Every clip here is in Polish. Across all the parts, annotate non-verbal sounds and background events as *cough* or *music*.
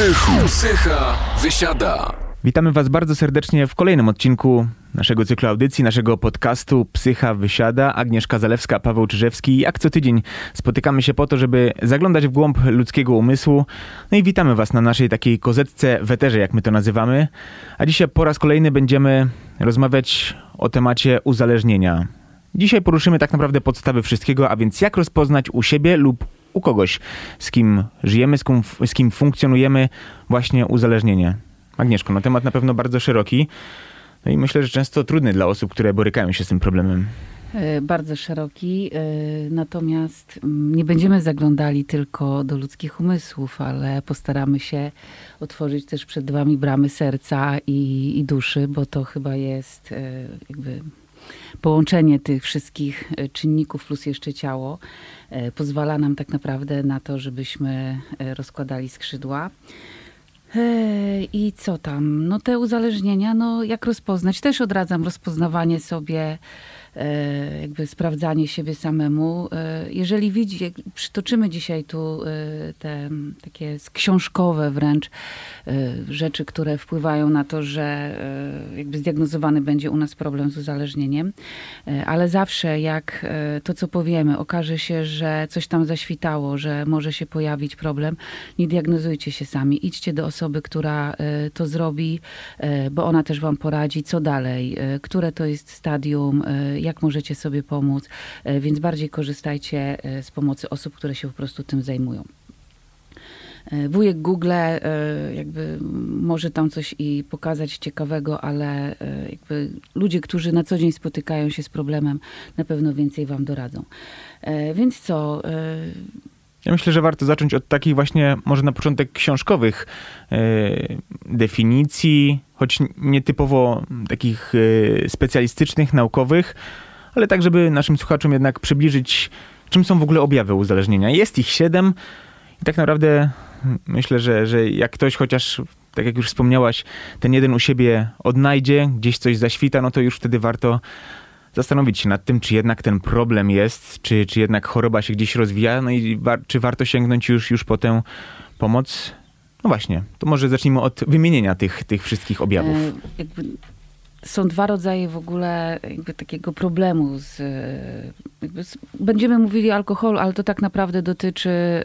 Psychu. Psycha wysiada. Witamy Was bardzo serdecznie w kolejnym odcinku naszego cyklu audycji, naszego podcastu Psycha Wysiada. Agnieszka Zalewska, Paweł Czyżewski. Jak co tydzień spotykamy się po to, żeby zaglądać w głąb ludzkiego umysłu. No i witamy Was na naszej takiej kozetce weterze, jak my to nazywamy. A dzisiaj po raz kolejny będziemy rozmawiać o temacie uzależnienia. Dzisiaj poruszymy tak naprawdę podstawy wszystkiego, a więc jak rozpoznać u siebie lub u kogoś, z kim żyjemy, z kim, z kim funkcjonujemy, właśnie uzależnienie. Agnieszko, no temat na pewno bardzo szeroki. No i myślę, że często trudny dla osób, które borykają się z tym problemem. E, Bardzo szeroki, e, natomiast mm, nie będziemy zaglądali tylko do ludzkich umysłów, ale postaramy się otworzyć też przed Wami bramy serca i, i duszy, bo to chyba jest e, jakby połączenie tych wszystkich czynników plus jeszcze ciało pozwala nam tak naprawdę na to, żebyśmy e, rozkładali skrzydła. Ej, I co tam? No te uzależnienia, no jak rozpoznać? Też odradzam rozpoznawanie sobie, e, jakby sprawdzanie siebie samemu. E, jeżeli widzi, przytoczymy dzisiaj tu e, te takie książkowe wręcz e, rzeczy, które wpływają na to, że e, jakby zdiagnozowany będzie u nas problem z uzależnieniem, E, ale zawsze jak e, to, co powiemy, okaże się, że coś tam zaświtało, że może się pojawić problem, nie diagnozujcie się sami. Idźcie do osoby, która e, to zrobi, e, bo ona też wam poradzi, co dalej, e, które to jest stadium, e, jak możecie sobie pomóc, E, więc bardziej korzystajcie e, z pomocy osób, które się po prostu tym zajmują. E, Wujek Google jakby może tam coś i pokazać ciekawego, ale jakby ludzie, którzy na co dzień spotykają się z problemem, na pewno więcej wam doradzą. Więc co? Ja myślę, że warto zacząć od takich właśnie, może na początek książkowych e, definicji, choć nietypowo takich e, specjalistycznych, naukowych, ale tak, żeby naszym słuchaczom jednak przybliżyć, czym są w ogóle objawy uzależnienia. Jest ich siedem i tak naprawdę myślę, że, że jak ktoś chociaż, tak jak już wspomniałaś, ten jeden u siebie odnajdzie, gdzieś coś zaświta, no to już wtedy warto zastanowić się nad tym, czy jednak ten problem jest, czy, czy jednak choroba się gdzieś rozwija, no i wa- czy warto sięgnąć już, już po tę pomoc. No właśnie, to może zacznijmy od wymienienia tych, tych wszystkich objawów. E, Jakby są dwa rodzaje w ogóle takiego problemu z, e, z, będziemy mówili o alkoholu, ale to tak naprawdę dotyczy e,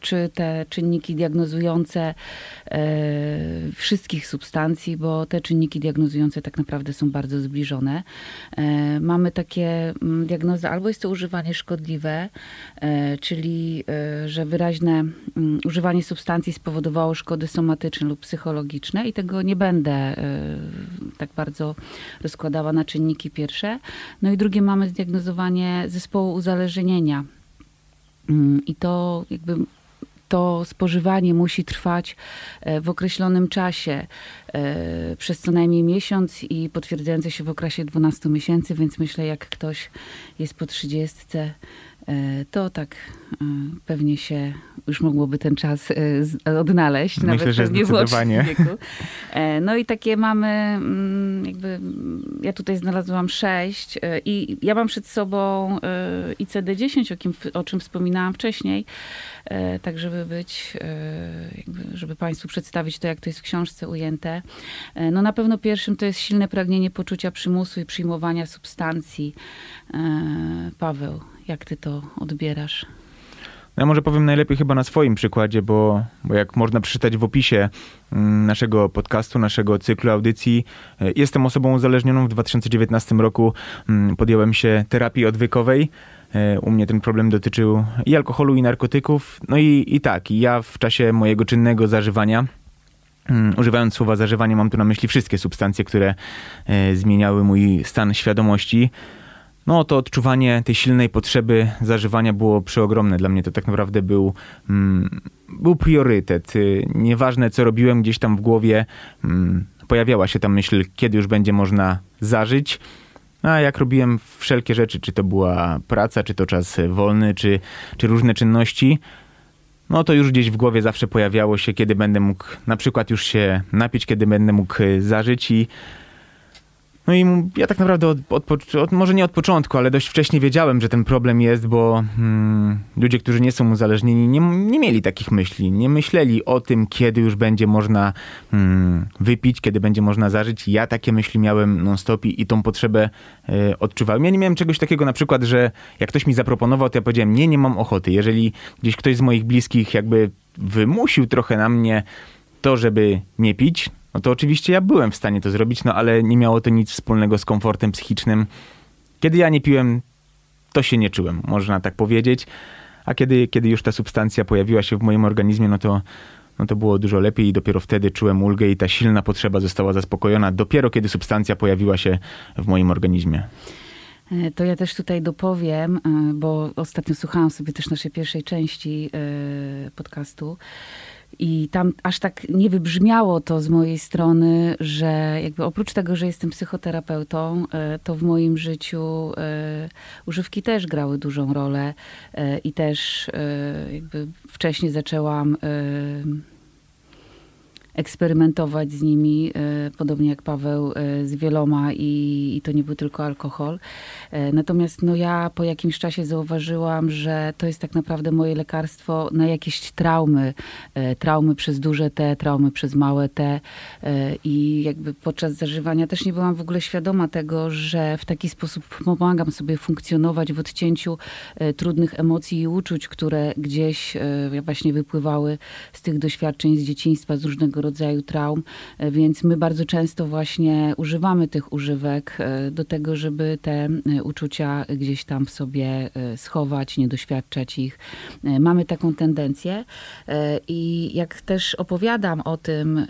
czy te czynniki diagnozujące e, wszystkich substancji, bo te czynniki diagnozujące tak naprawdę są bardzo zbliżone. Mamy takie mm, diagnozy, albo jest to używanie szkodliwe, czyli że wyraźne mm, używanie substancji spowodowało szkody somatyczne lub psychologiczne i tego nie będę tak bardzo rozkładała na czynniki pierwsze. No i drugie mamy zdiagnozowanie zespołu uzależnienia. Mm, I to jakby to spożywanie musi trwać e, w określonym czasie, e, przez co najmniej miesiąc i potwierdzające się w okresie 12 miesięcy, więc myślę, jak ktoś jest po 30, e, to tak e, pewnie się już mogłoby ten czas e, odnaleźć. Myślę, nawet że zdecydowanie. wieku. E, No i takie mamy, mm, jakby, ja tutaj znalazłam sześć e, i ja mam przed sobą e, ICD-10, o, kim, o czym wspominałam wcześniej, e, tak żeby być, e, jakby, żeby Państwu przedstawić to, jak to jest w książce ujęte. E, No na pewno pierwszym to jest silne pragnienie poczucia przymusu i przyjmowania substancji. E, Paweł, jak ty to odbierasz? No ja może powiem najlepiej chyba na swoim przykładzie, bo, bo jak można przeczytać w opisie mm, naszego podcastu, naszego cyklu audycji, e, jestem osobą uzależnioną. W 2019 roku mm, podjąłem się terapii odwykowej. E, U mnie ten problem dotyczył i alkoholu, i narkotyków. No i, i tak, ja w czasie mojego czynnego zażywania Mm, Używając słowa zażywanie, mam tu na myśli wszystkie substancje, które e, zmieniały mój stan świadomości. No to odczuwanie tej silnej potrzeby zażywania było przeogromne. Dla mnie to tak naprawdę był, mm, był priorytet. Y, Nieważne co robiłem gdzieś tam w głowie, mm, pojawiała się ta myśl, kiedy już będzie można zażyć. A jak robiłem wszelkie rzeczy, czy to była praca, czy to czas wolny, czy, czy różne czynności, no to już gdzieś w głowie zawsze pojawiało się, kiedy będę mógł na przykład już się napić, kiedy będę mógł y, zażyć i No i ja tak naprawdę od, od, od, może nie od początku, ale dość wcześnie wiedziałem, że ten problem jest, bo hmm, ludzie, którzy nie są uzależnieni, nie, nie mieli takich myśli. Nie myśleli o tym, kiedy już będzie można hmm, wypić, kiedy będzie można zażyć. Ja takie myśli miałem non-stop i, tą potrzebę e, odczuwałem. Ja nie miałem czegoś takiego na przykład, że jak ktoś mi zaproponował, to ja powiedziałem, nie, nie mam ochoty. Jeżeli gdzieś ktoś z moich bliskich jakby wymusił trochę na mnie to, żeby nie pić, no to oczywiście ja byłem w stanie to zrobić, no ale nie miało to nic wspólnego z komfortem psychicznym. Kiedy ja nie piłem, to się nie czułem, można tak powiedzieć. A kiedy, kiedy już ta substancja pojawiła się w moim organizmie, no to, no to było dużo lepiej i dopiero wtedy czułem ulgę i ta silna potrzeba została zaspokojona, dopiero kiedy substancja pojawiła się w moim organizmie. E, to ja też tutaj dopowiem, e, bo ostatnio słuchałam sobie też naszej pierwszej części e, podcastu. I tam aż tak nie wybrzmiało to z mojej strony, że jakby oprócz tego, że jestem psychoterapeutą, to w moim życiu używki też grały dużą rolę i też jakby wcześniej zaczęłam eksperymentować z nimi, e, podobnie jak Paweł e, z wieloma i, i to nie był tylko alkohol. E, natomiast no ja po jakimś czasie zauważyłam, że to jest tak naprawdę moje lekarstwo na jakieś traumy. Traumy przez duże T, traumy przez małe T i jakby podczas zażywania też nie byłam w ogóle świadoma tego, że w taki sposób pomagam sobie funkcjonować w odcięciu trudnych emocji i uczuć, które gdzieś właśnie wypływały z tych doświadczeń z dzieciństwa, z różnego rodzaju rodzaju traum, e, więc my bardzo często właśnie używamy tych używek e, do tego, żeby te e, uczucia gdzieś tam w sobie schować, nie doświadczać ich. Mamy taką tendencję i jak też opowiadam o tym,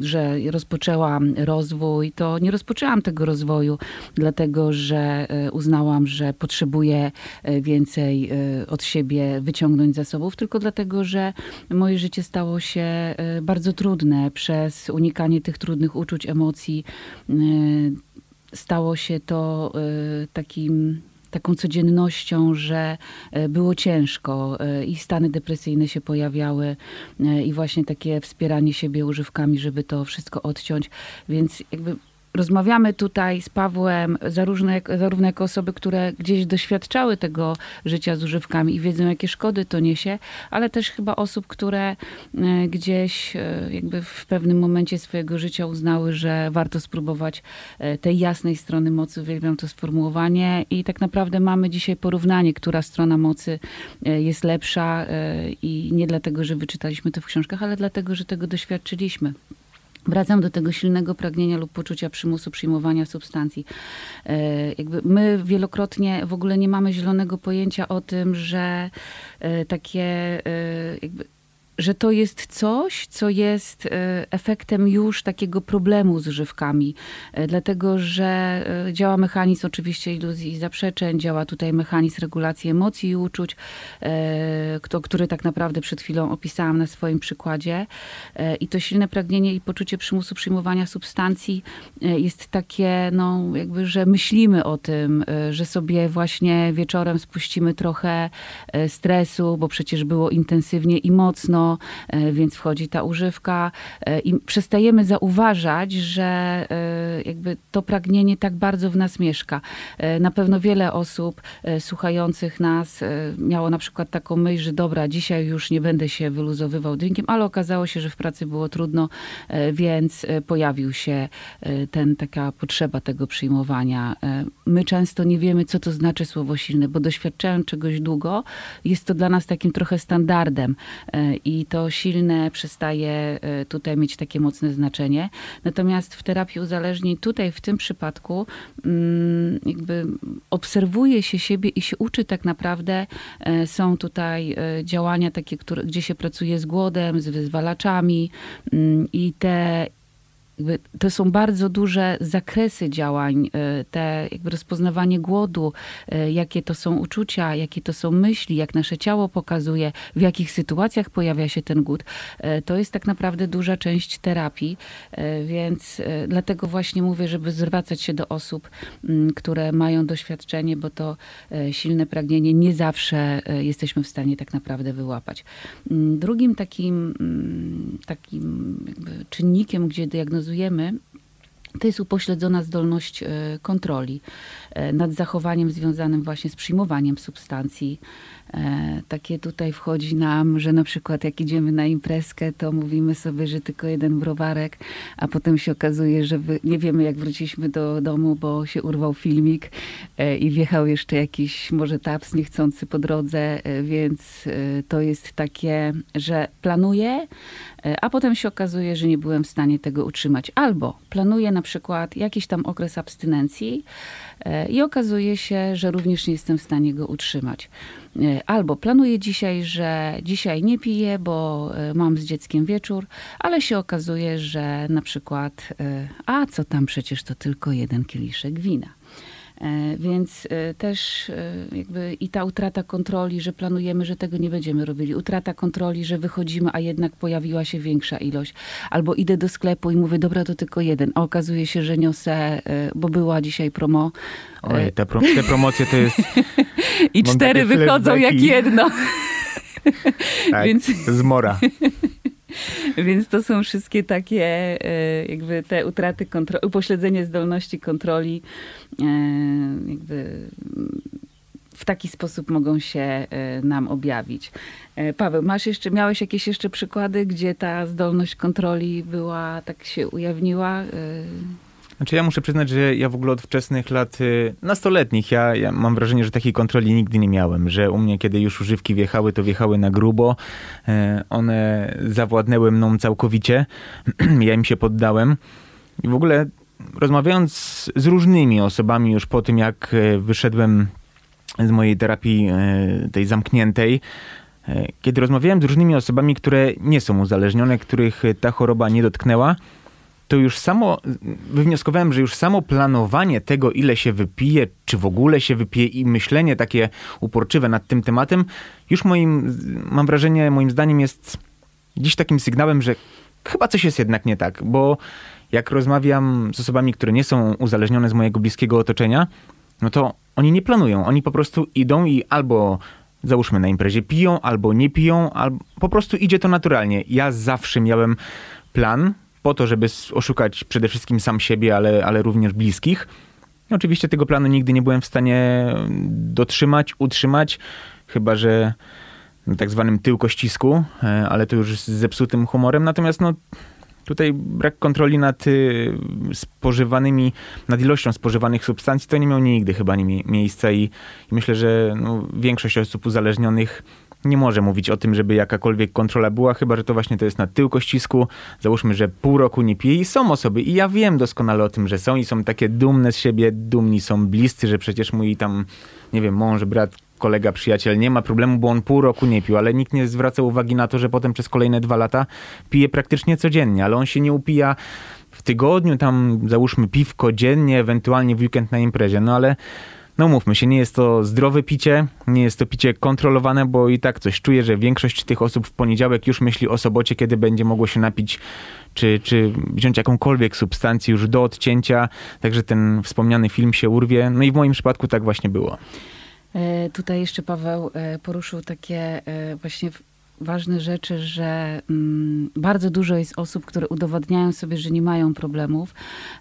że rozpoczęłam rozwój, to nie rozpoczęłam tego rozwoju dlatego, że uznałam, że potrzebuję więcej od siebie wyciągnąć zasobów, tylko dlatego, że moje życie stało się bardzo trudne. Przez unikanie tych trudnych uczuć, emocji e, stało się to e, takim taką codziennością, że e, było ciężko i stany depresyjne się pojawiały i właśnie takie wspieranie siebie używkami, żeby to wszystko odciąć. Więc jakby rozmawiamy tutaj z Pawłem zarówno, zarówno jako osoby, które gdzieś doświadczały tego życia z używkami i wiedzą, jakie szkody to niesie, ale też chyba osób, które e, gdzieś e, jakby w pewnym momencie swojego życia uznały, że warto spróbować e, tej jasnej strony mocy. Uwielbiam to sformułowanie i tak naprawdę mamy dzisiaj porównanie, która strona mocy jest lepsza i nie dlatego, że wyczytaliśmy to w książkach, ale dlatego, że tego doświadczyliśmy. Wracam do tego silnego pragnienia lub poczucia przymusu przyjmowania substancji. E, jakby my wielokrotnie w ogóle nie mamy zielonego pojęcia o tym, że e, takie e, jakby że to jest coś, co jest e, efektem już takiego problemu z żywkami, e, dlatego że e, działa mechanizm oczywiście iluzji i zaprzeczeń, działa tutaj mechanizm regulacji emocji i uczuć, który tak naprawdę przed chwilą opisałam na swoim przykładzie. I to silne pragnienie i poczucie przymusu przyjmowania substancji jest takie, no jakby, że myślimy o tym, że sobie właśnie wieczorem spuścimy trochę stresu, bo przecież było intensywnie i mocno, E, więc wchodzi ta używka e, i przestajemy zauważać, że e, jakby to pragnienie tak bardzo w nas mieszka. Na pewno wiele osób słuchających nas miało na przykład taką myśl, że dobra, dzisiaj już nie będę się wyluzowywał drinkiem, ale okazało się, że w pracy było trudno, więc pojawił się ten, taka potrzeba tego przyjmowania. My często nie wiemy, co to znaczy słowo silne, bo doświadczając czegoś długo, jest to dla nas takim trochę standardem i i to silne przestaje e, tutaj mieć takie mocne znaczenie. Natomiast w terapii uzależnień tutaj w tym przypadku mm, jakby obserwuje się siebie i się uczy tak naprawdę. E, są tutaj e, działania takie, które, gdzie się pracuje z głodem, z wyzwalaczami mm, i te to są bardzo duże zakresy działań, e, te jakby rozpoznawanie głodu, e, jakie to są uczucia, jakie to są myśli, jak nasze ciało pokazuje, w jakich sytuacjach pojawia się ten głód. E, to jest tak naprawdę duża część terapii, więc dlatego właśnie mówię, żeby zwracać się do osób, które mają doświadczenie, bo to silne pragnienie nie zawsze jesteśmy w stanie tak naprawdę wyłapać. Drugim takim, takim czynnikiem, gdzie diagnozujemy diagnozujemy to jest upośledzona zdolność e, kontroli e, nad zachowaniem związanym właśnie z przyjmowaniem substancji. E, takie tutaj wchodzi nam, że na przykład jak idziemy na imprezkę, to mówimy sobie, że tylko jeden browarek, a potem się okazuje, że nie wiemy jak wróciliśmy do domu, bo się urwał filmik i wjechał jeszcze jakiś może taps niechcący po drodze, więc to jest takie, że planuję, a potem się okazuje, że nie byłem w stanie tego utrzymać. Albo planuję na przykład jakiś tam okres abstynencji e, i okazuje się, że również nie jestem w stanie go utrzymać. E, albo planuję dzisiaj, że dzisiaj nie piję, bo e, mam z dzieckiem wieczór, ale się okazuje, że na przykład, a co tam przecież to tylko jeden kieliszek wina. E, więc e, też e, jakby i ta utrata kontroli, że planujemy, że tego nie będziemy robili. Utrata kontroli, że wychodzimy, a jednak pojawiła się większa ilość. Albo idę do sklepu i mówię, dobra, to tylko jeden. A okazuje się, że niosę, bo była dzisiaj promo. Oj, te, pro, te promocje to jest... *laughs* I cztery wychodzą jak jedno. tak, *laughs* Więc... zmora. *laughs* Więc to są wszystkie takie e, jakby te utraty kontroli, upośledzenie zdolności kontroli e, jakby w taki sposób mogą się e, nam objawić. Paweł, masz jeszcze, miałeś jakieś jeszcze przykłady, gdzie ta zdolność kontroli była, tak się ujawniła? Znaczy ja muszę przyznać, że ja w ogóle od wczesnych lat y, nastoletnich, ja, ja, mam wrażenie, że takiej kontroli nigdy nie miałem, że u mnie kiedy już używki wjechały, to wjechały na grubo, y, one zawładnęły mną całkowicie, *clears throat* ja im się poddałem. I w ogóle rozmawiając z różnymi osobami już po tym, jak y, wyszedłem z mojej terapii tej zamkniętej, kiedy rozmawiałem z różnymi osobami, które nie są uzależnione, których ta choroba nie dotknęła, to już samo, wywnioskowałem, że już samo planowanie tego, ile się wypije, czy w ogóle się wypije i myślenie takie uporczywe nad tym tematem, już moim, mam wrażenie, moim zdaniem jest dziś takim sygnałem, że chyba coś jest jednak nie tak, bo jak rozmawiam z osobami, które nie są uzależnione z mojego bliskiego otoczenia, no to oni nie planują, oni po prostu idą i albo załóżmy na imprezie piją, albo nie piją, albo po prostu idzie to naturalnie. Ja zawsze miałem plan, po to, żeby oszukać przede wszystkim sam siebie, ale, ale również bliskich. Oczywiście tego planu nigdy nie byłem w stanie dotrzymać, utrzymać, chyba że na tak zwanym tyłkościsku, e, ale to już z zepsutym humorem. Natomiast no, tutaj brak kontroli nad y, spożywanymi, nad ilością spożywanych substancji to nie miał nigdy chyba nie miejsca i, i myślę, że no, większość osób uzależnionych nie może mówić o tym, żeby jakakolwiek kontrola była, chyba że to właśnie to jest na tył kościsku. Załóżmy, że pół roku nie pije i są osoby, i ja wiem doskonale o tym, że są i są takie dumne z siebie, dumni są bliscy, że przecież mój tam, nie wiem, mąż, brat, kolega, przyjaciel nie ma problemu, bo on pół roku nie pił, ale nikt nie zwraca uwagi na to, że potem przez kolejne dwa lata pije praktycznie codziennie, ale on się nie upija w tygodniu, tam załóżmy piwko dziennie, ewentualnie w weekend na imprezie, no ale no mówmy się, nie jest to zdrowe picie, nie jest to picie kontrolowane, bo i tak coś czuję, że większość tych osób w poniedziałek już myśli o sobocie, kiedy będzie mogło się napić czy, czy wziąć jakąkolwiek substancję już do odcięcia, także ten wspomniany film się urwie. No i w moim przypadku tak właśnie było. E, tutaj jeszcze Paweł e, poruszył takie e, właśnie ważne rzeczy, że mm, bardzo dużo jest osób, które udowadniają sobie, że nie mają problemów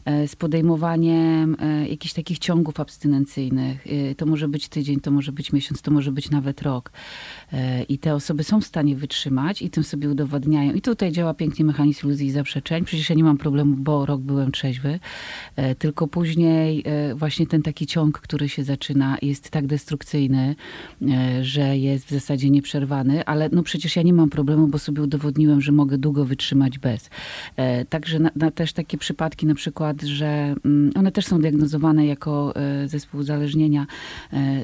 e, z podejmowaniem e, jakichś takich ciągów abstynencyjnych. E, to może być tydzień, to może być miesiąc, to może być nawet rok. I te osoby są w stanie wytrzymać i tym sobie udowadniają. I tutaj działa pięknie mechanizm iluzji i zaprzeczeń. Przecież ja nie mam problemu, bo rok byłem trzeźwy. Tylko później właśnie ten taki ciąg, który się zaczyna, jest tak destrukcyjny, że jest w zasadzie nieprzerwany, ale no przecież ja nie mam problemu, bo sobie udowodniłem, że mogę długo wytrzymać bez. Także na, na też takie przypadki na przykład, że mm, one też są diagnozowane jako zespół uzależnienia.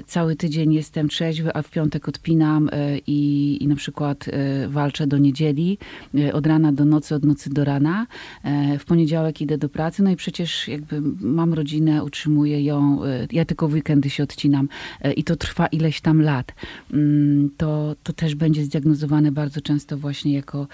Cały tydzień jestem trzeźwy, a w piątek odpinam i, i na przykład e, walczę do niedzieli, e, od rana do nocy, od nocy do rana. E, w poniedziałek idę do pracy, no i przecież jakby mam rodzinę, utrzymuję ją, ja tylko w weekendy się odcinam i to trwa ileś tam lat. Mm, to, to też będzie zdiagnozowane bardzo często właśnie jako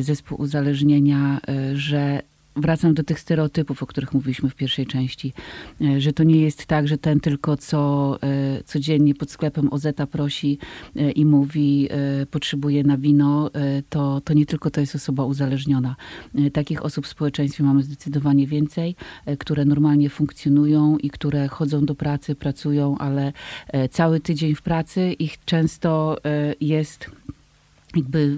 zespół uzależnienia, że wracam do tych stereotypów, o których mówiliśmy w pierwszej części, e, że to nie jest tak, że ten tylko co e, codziennie pod sklepem Ozeta prosi e, i mówi, potrzebuje na wino, to, to nie tylko to jest osoba uzależniona. Takich osób w społeczeństwie mamy zdecydowanie więcej, które normalnie funkcjonują i które chodzą do pracy, pracują, ale cały tydzień w pracy ich często jest jakby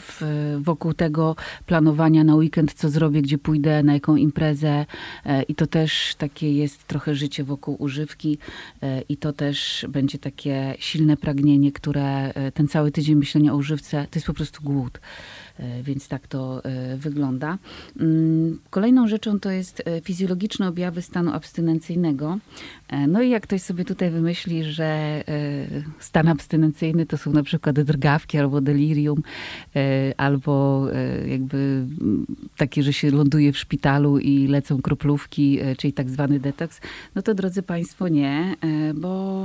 w, wokół tego planowania na weekend, co zrobię, gdzie pójdę, na jaką imprezę. E, I to też takie jest trochę życie wokół używki. E, I to też będzie takie silne pragnienie, które e, ten cały tydzień myślenia o używce, to jest po prostu głód. E, więc tak to e, wygląda. Mm, kolejną rzeczą to jest e, fizjologiczne objawy stanu abstynencyjnego. No i jak ktoś sobie tutaj wymyśli, że stan abstynencyjny to są na przykład drgawki albo delirium, albo jakby mm, takie, że się ląduje w szpitalu i lecą kroplówki, czyli tak zwany detoks, no to drodzy Państwo nie, bo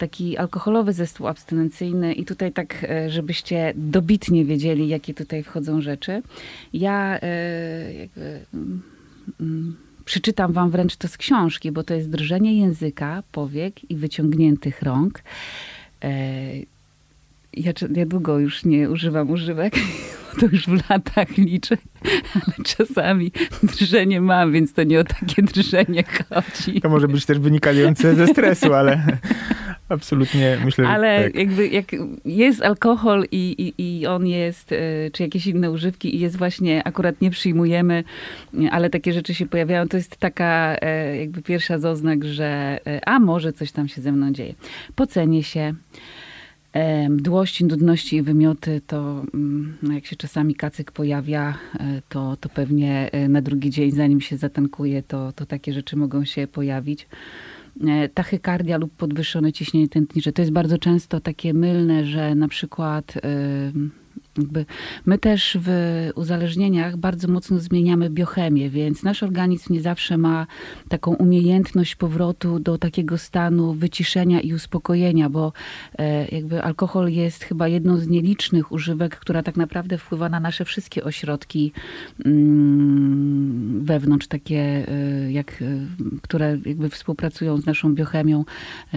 taki alkoholowy zespół abstynencyjny i tutaj tak, e, żebyście dobitnie wiedzieli, jakie tutaj wchodzą rzeczy. Ja e, jakby, mm, mm, przeczytam wam wręcz to z książki, bo to jest drżenie języka, powiek i wyciągniętych rąk. E, ja, ja długo już nie używam używek, *laughs* to już w latach liczę, *laughs* ale czasami drżenie mam, więc to nie o takie drżenie chodzi. To może być też wynikające ze stresu, ale *laughs* absolutnie myślę, Ale że tak. jakby jak jest alkohol i, i, i on jest, e, czy jakieś inne używki i jest właśnie, akurat nie przyjmujemy, ale takie rzeczy się pojawiają, to jest taka e, jakby pierwsza z oznak, że e, a może coś tam się ze mną dzieje. Pocenie się, Mdłości, nudności i wymioty to mm, no jak się czasami kacyk pojawia, to, to pewnie na drugi dzień, zanim się zatankuje, to, to takie rzeczy mogą się pojawić. E, tachykardia lub podwyższone ciśnienie tętnicze. To jest bardzo często takie mylne, że na przykład jakby my też w uzależnieniach bardzo mocno zmieniamy biochemię, więc nasz organizm nie zawsze ma taką umiejętność powrotu do takiego stanu wyciszenia i uspokojenia, bo e, jakby alkohol jest chyba jedną z nielicznych używek, która tak naprawdę wpływa na nasze wszystkie ośrodki mm, wewnątrz, takie e, jak, e, które jakby współpracują z naszą biochemią,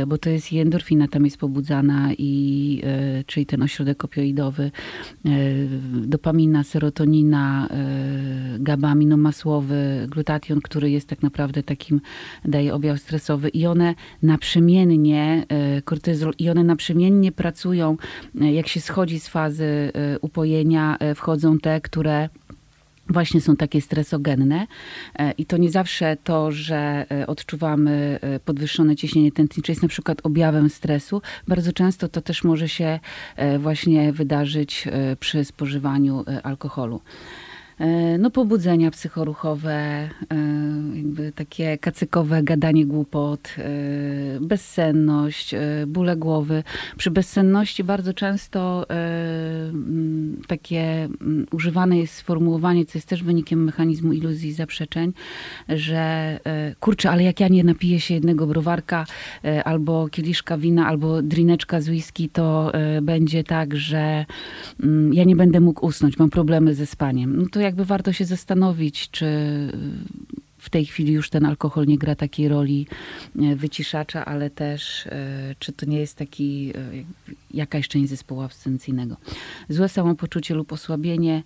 bo to jest i endorfina tam jest pobudzana i czyli ten ośrodek opioidowy, dopamina, serotonina, e, gabaminomasłowy, glutation, który jest tak naprawdę takim, daje objaw stresowy i one naprzemiennie, e, kortyzol, i one naprzemiennie pracują, jak się schodzi z fazy upojenia, wchodzą te, które właśnie są takie stresogenne. E, I to nie zawsze to, że e, odczuwamy e, podwyższone ciśnienie tętnicze jest na przykład objawem stresu. Bardzo często to też może się właśnie wydarzyć przy spożywaniu alkoholu. E, no, pobudzenia psychoruchowe, e, jakby takie kacykowe gadanie głupot, e, bezsenność, bóle głowy. Przy bezsenności bardzo często takie używane jest sformułowanie, co jest też wynikiem mechanizmu iluzji i zaprzeczeń, że kurczę, ale jak ja nie napiję się jednego browarka albo kieliszka wina, albo drineczka z whisky, to będzie tak, że ja nie będę mógł usnąć, mam problemy ze spaniem. No to jakby warto się zastanowić, czy w tej chwili już ten alkohol nie gra takiej roli e, wyciszacza, ale też e, czy to nie jest taki e, jakaś część zespołu abstyncyjnego. Złe samopoczucie lub osłabienie.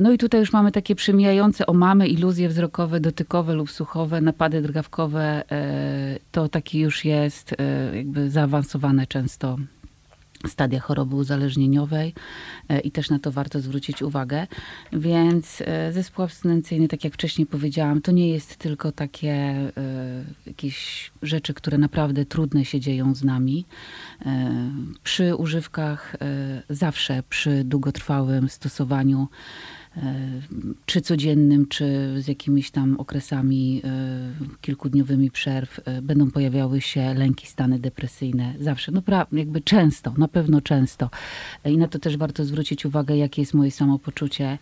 No i tutaj już mamy takie przemijające omamy, iluzje wzrokowe, dotykowe lub słuchowe, napady drgawkowe. To taki już jest jakby zaawansowane często stadia choroby uzależnieniowej e, i też na to warto zwrócić uwagę. Więc e, zespół abstynencyjny, tak jak wcześniej powiedziałam, to nie jest tylko takie e, jakieś rzeczy, które naprawdę trudne się dzieją z nami. Przy używkach zawsze przy długotrwałym stosowaniu czy codziennym, czy z jakimiś tam okresami e, kilkudniowymi przerw, e, będą pojawiały się lęki, stany depresyjne. Zawsze, no jakby często, na pewno często. E, I na to też warto zwrócić uwagę, jakie jest moje samopoczucie,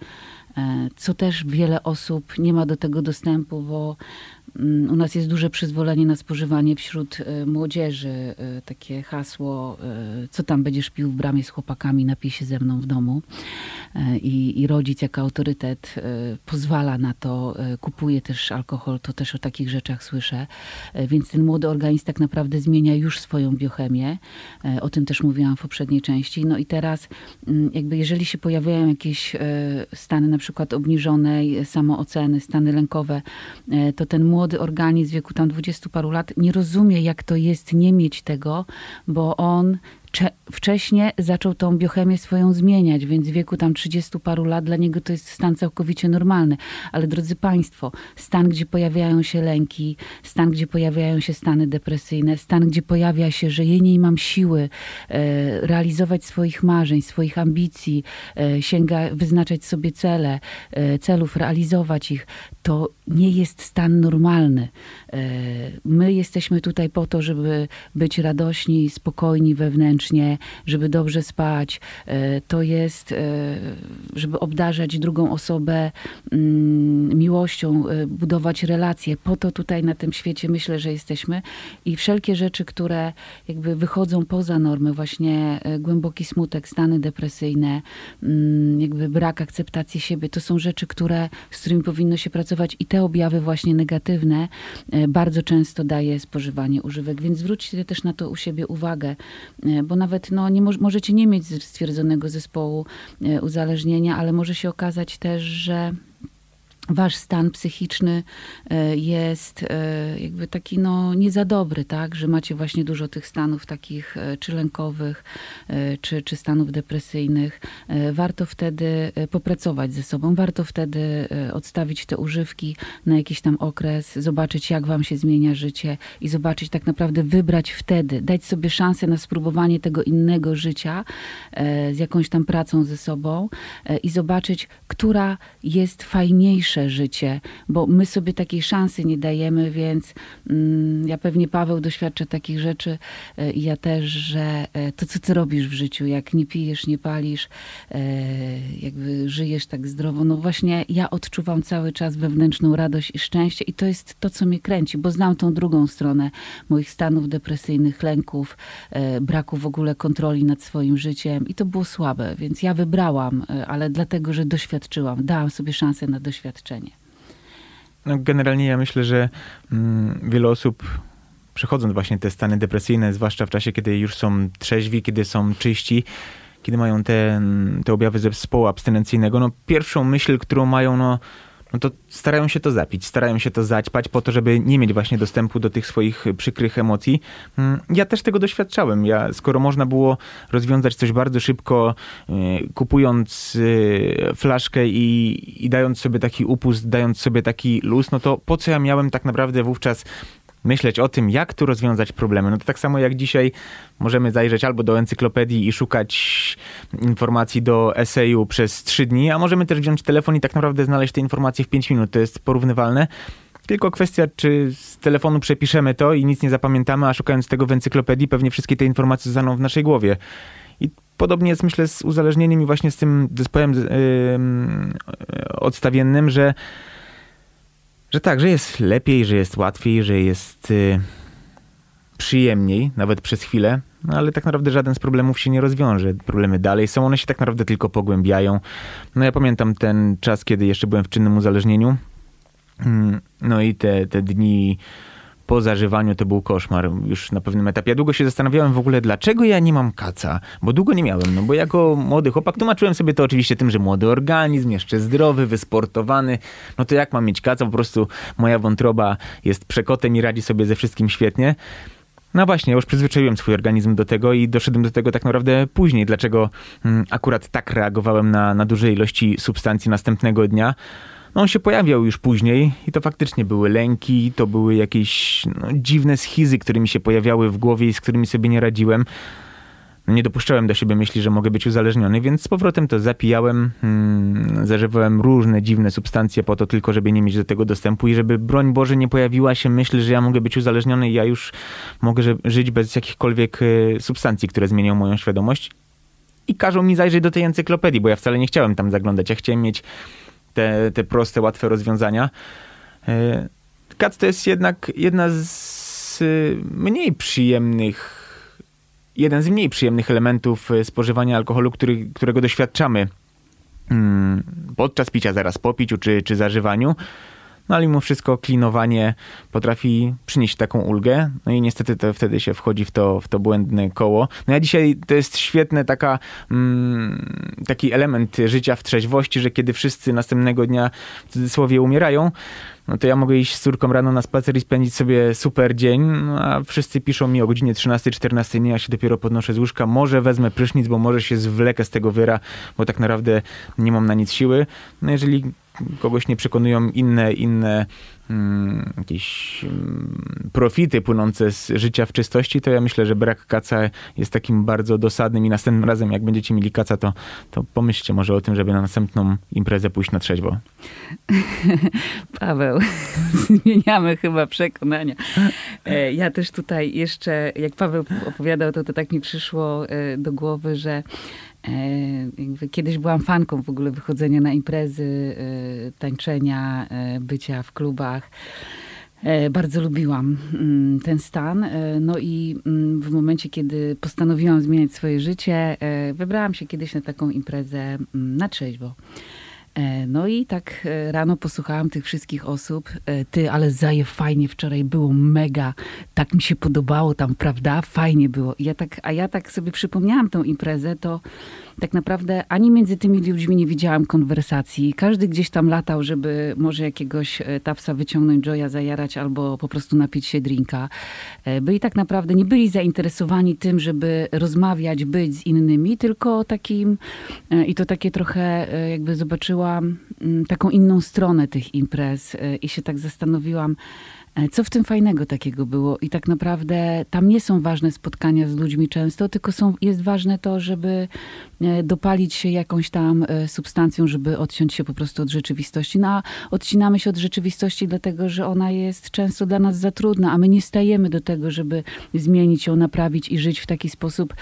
co też wiele osób nie ma do tego dostępu, bo u nas jest duże przyzwolenie na spożywanie wśród młodzieży. Takie hasło, co tam będziesz pił w bramie z chłopakami, napij się ze mną w domu. i, i rodzic jako autorytet pozwala na to, kupuje też alkohol, to też o takich rzeczach słyszę. Więc ten młody organizm tak naprawdę zmienia już swoją biochemię. O tym też mówiłam w poprzedniej części. No i teraz mm, jakby jeżeli się pojawiają jakieś stany na przykład obniżonej samooceny, stany lękowe, to ten młody organizm w wieku tam dwudziestu paru lat nie rozumie, jak to jest nie mieć tego, bo on wcześniej zaczął tą biochemię swoją zmieniać, więc w wieku tam 30 paru lat dla niego to jest stan całkowicie normalny. Ale drodzy Państwo, stan, gdzie pojawiają się lęki, stan, gdzie pojawiają się stany depresyjne, stan, gdzie pojawia się, że ja nie mam siły e, realizować swoich marzeń, swoich ambicji, e, sięga, wyznaczać sobie cele, e, celów, realizować ich, to nie jest stan normalny. My jesteśmy tutaj po to, żeby być radośni, spokojni wewnętrznie, żeby dobrze spać. E, to jest, e, żeby obdarzać drugą osobę mm, miłością, budować relacje. Po to tutaj na tym świecie myślę, że jesteśmy. I wszelkie rzeczy, które jakby wychodzą poza normy, właśnie głęboki smutek, stany depresyjne, mm, jakby brak akceptacji siebie, to są rzeczy, które, z którymi powinno się pracować i te objawy właśnie negatywne e, bardzo często daje spożywanie używek, więc zwróćcie też na to u siebie uwagę, e, bo nawet no, nie mo możecie nie mieć stwierdzonego zespołu e, uzależnienia, ale może się okazać też, że wasz stan psychiczny e, jest e, jakby taki no nie za dobry, tak, że macie właśnie dużo tych stanów takich e, czy lękowych, czy, czy stanów depresyjnych. Warto wtedy popracować ze sobą, warto wtedy odstawić te używki na jakiś tam okres, zobaczyć jak wam się zmienia życie i zobaczyć tak naprawdę wybrać wtedy, dać sobie szansę na spróbowanie tego innego życia z jakąś tam pracą ze sobą i zobaczyć, która jest fajniejsza życie, bo my sobie takiej szansy nie dajemy, więc mm, ja pewnie Paweł doświadcza takich rzeczy e, i ja też, że e, to co ty robisz w życiu, jak nie pijesz, nie palisz, e, jakby żyjesz tak zdrowo, no właśnie ja odczuwam cały czas wewnętrzną radość i szczęście i to jest to, co mnie kręci, bo znam tą drugą stronę moich stanów depresyjnych, lęków, braku w ogóle kontroli nad swoim życiem i to było słabe, więc ja wybrałam, ale dlatego, że doświadczyłam, dałam sobie szansę na doświadczenie doświadczenie? No, generalnie ja myślę, że mm, wiele osób przechodząc właśnie te stany depresyjne, zwłaszcza w czasie, kiedy już są trzeźwi, kiedy są czyści, kiedy mają te, mm, te objawy zespołu abstynencyjnego, no pierwszą myśl, którą mają, no no to starają się to zapić, starają się to zaćpać po to, żeby nie mieć właśnie dostępu do tych swoich przykrych emocji. Mm, ja też tego doświadczałem. Ja, skoro można było rozwiązać coś bardzo szybko, e, kupując e, flaszkę i, i dając sobie taki upust, dając sobie taki luz, no to po co ja miałem tak naprawdę wówczas myśleć o tym, jak tu rozwiązać problemy. No to tak samo jak dzisiaj możemy zajrzeć albo do encyklopedii i szukać informacji do eseju przez trzy dni, a możemy też wziąć telefon i tak naprawdę znaleźć te informacje w pięć minut. To jest porównywalne. Tylko kwestia, czy z telefonu przepiszemy to i nic nie zapamiętamy, a szukając tego w encyklopedii, pewnie wszystkie te informacje zostaną w naszej głowie. I podobnie jest, myślę, z uzależnieniem i właśnie z tym zespołem yy, odstawiennym, że że tak, że jest lepiej, że jest łatwiej, że jest y, przyjemniej, nawet przez chwilę, no ale tak naprawdę żaden z problemów się nie rozwiąże. Problemy dalej są, one się tak naprawdę tylko pogłębiają. No ja pamiętam ten czas, kiedy jeszcze byłem w czynnym uzależnieniu. Mm, no i te, te dni po zażywaniu to był koszmar już na pewnym etapie. Ja długo się zastanawiałem w ogóle, dlaczego ja nie mam kaca, bo długo nie miałem, no bo jako młody chłopak tłumaczyłem sobie to oczywiście tym, że młody organizm, jeszcze zdrowy, wysportowany, no to jak mam mieć kaca, po prostu moja wątroba jest przekotem i radzi sobie ze wszystkim świetnie. No właśnie, już przyzwyczaiłem swój organizm do tego i doszedłem do tego tak naprawdę później, dlaczego mm, akurat tak reagowałem na, na duże ilości substancji następnego dnia. No on się pojawiał już później i to faktycznie były lęki, to były jakieś no, dziwne schizy, które mi się pojawiały w głowie i z którymi sobie nie radziłem. Nie dopuszczałem do siebie myśli, że mogę być uzależniony, więc z powrotem to zapijałem, hmm, zażywałem różne dziwne substancje po to tylko, żeby nie mieć do tego dostępu i żeby, broń Boże, nie pojawiła się myśl, że ja mogę być uzależniony i ja już mogę żyć bez jakichkolwiek y, substancji, które zmienią moją świadomość. I każą mi zajrzeć do tej encyklopedii, bo ja wcale nie chciałem tam zaglądać. Ja chciałem mieć te, te proste, łatwe rozwiązania. E, Kat to jest jednak jedna z mniej przyjemnych, jeden z mniej przyjemnych elementów e, spożywania alkoholu, który, którego doświadczamy mm, podczas picia, zaraz po piciu czy, czy zażywaniu. No ale mimo wszystko klinowanie potrafi przynieść taką ulgę. No i niestety to wtedy się wchodzi w to, w to błędne koło. No ja dzisiaj to jest świetny taka, mm, taki element życia w trzeźwości, że kiedy wszyscy następnego dnia w cudzysłowie umierają, no to ja mogę iść z córką rano na spacer i spędzić sobie super dzień, no a wszyscy piszą mi o godzinie 13-14, nie, ja się dopiero podnoszę z łóżka, może wezmę prysznic, bo może się zwlekę z tego wyra, bo tak naprawdę nie mam na nic siły. No jeżeli kogoś nie przekonują inne, inne jakieś mm, profity płynące z życia w czystości, to ja myślę, że brak kaca jest takim bardzo dosadnym i następnym razem, jak będziecie mieli kaca, to, to pomyślcie może o tym, żeby na następną imprezę pójść na trzeźwo. *laughs* Paweł, *laughs* zmieniamy chyba przekonania. E, ja też tutaj jeszcze, jak Paweł opowiadał, to, to tak mi przyszło e, do głowy, że kiedyś byłam fanką w ogóle wychodzenia na imprezy, e, tańczenia, e, bycia w klubach. Bardzo lubiłam mm, ten stan. No i mm, w momencie, kiedy postanowiłam zmieniać swoje życie, wybrałam się kiedyś na taką imprezę mm, na trzeźwo. E, no i tak e, rano posłuchałam tych wszystkich osób. E, ty, ale zaje fajnie wczoraj było, mega. Tak mi się podobało tam, prawda? Fajnie było. Ja tak, a ja tak sobie przypomniałam tą imprezę, to tak naprawdę ani między tymi ludźmi nie widziałam konwersacji. Każdy gdzieś tam latał, żeby może jakiegoś tapsa wyciągnąć, joya zajarać albo po prostu napić się drinka. Byli tak naprawdę, nie byli zainteresowani tym, żeby rozmawiać, być z innymi, tylko takim, i to takie trochę jakby zobaczyłam, mm, taką inną stronę tych imprez e, i się tak zastanowiłam, E, co w tym fajnego takiego było? I tak naprawdę tam nie są ważne spotkania z ludźmi często, tylko są, jest ważne to, żeby e, dopalić się jakąś tam e, substancją, żeby odciąć się po prostu od rzeczywistości. No a odcinamy się od rzeczywistości dlatego, że ona jest często dla nas za trudna, a my nie stajemy do tego, żeby zmienić ją, naprawić i żyć w taki sposób,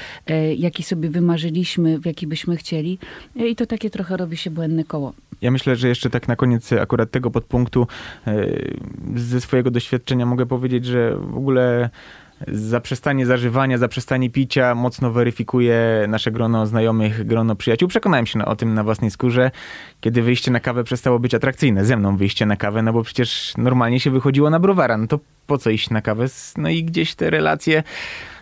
jaki sobie wymarzyliśmy, w jaki byśmy chcieli. I to takie trochę robi się błędne koło. Ja myślę, że jeszcze tak na koniec akurat tego podpunktu ze swojego doświadczenia mogę powiedzieć, że w ogóle zaprzestanie zażywania, zaprzestanie picia mocno weryfikuje nasze grono znajomych, grono przyjaciół. Przekonałem się o tym na własnej skórze, kiedy wyjście na kawę przestało być atrakcyjne. Ze mną wyjście na kawę, no bo przecież normalnie się wychodziło na browara. No to po co iść na kawę? No i gdzieś te relacje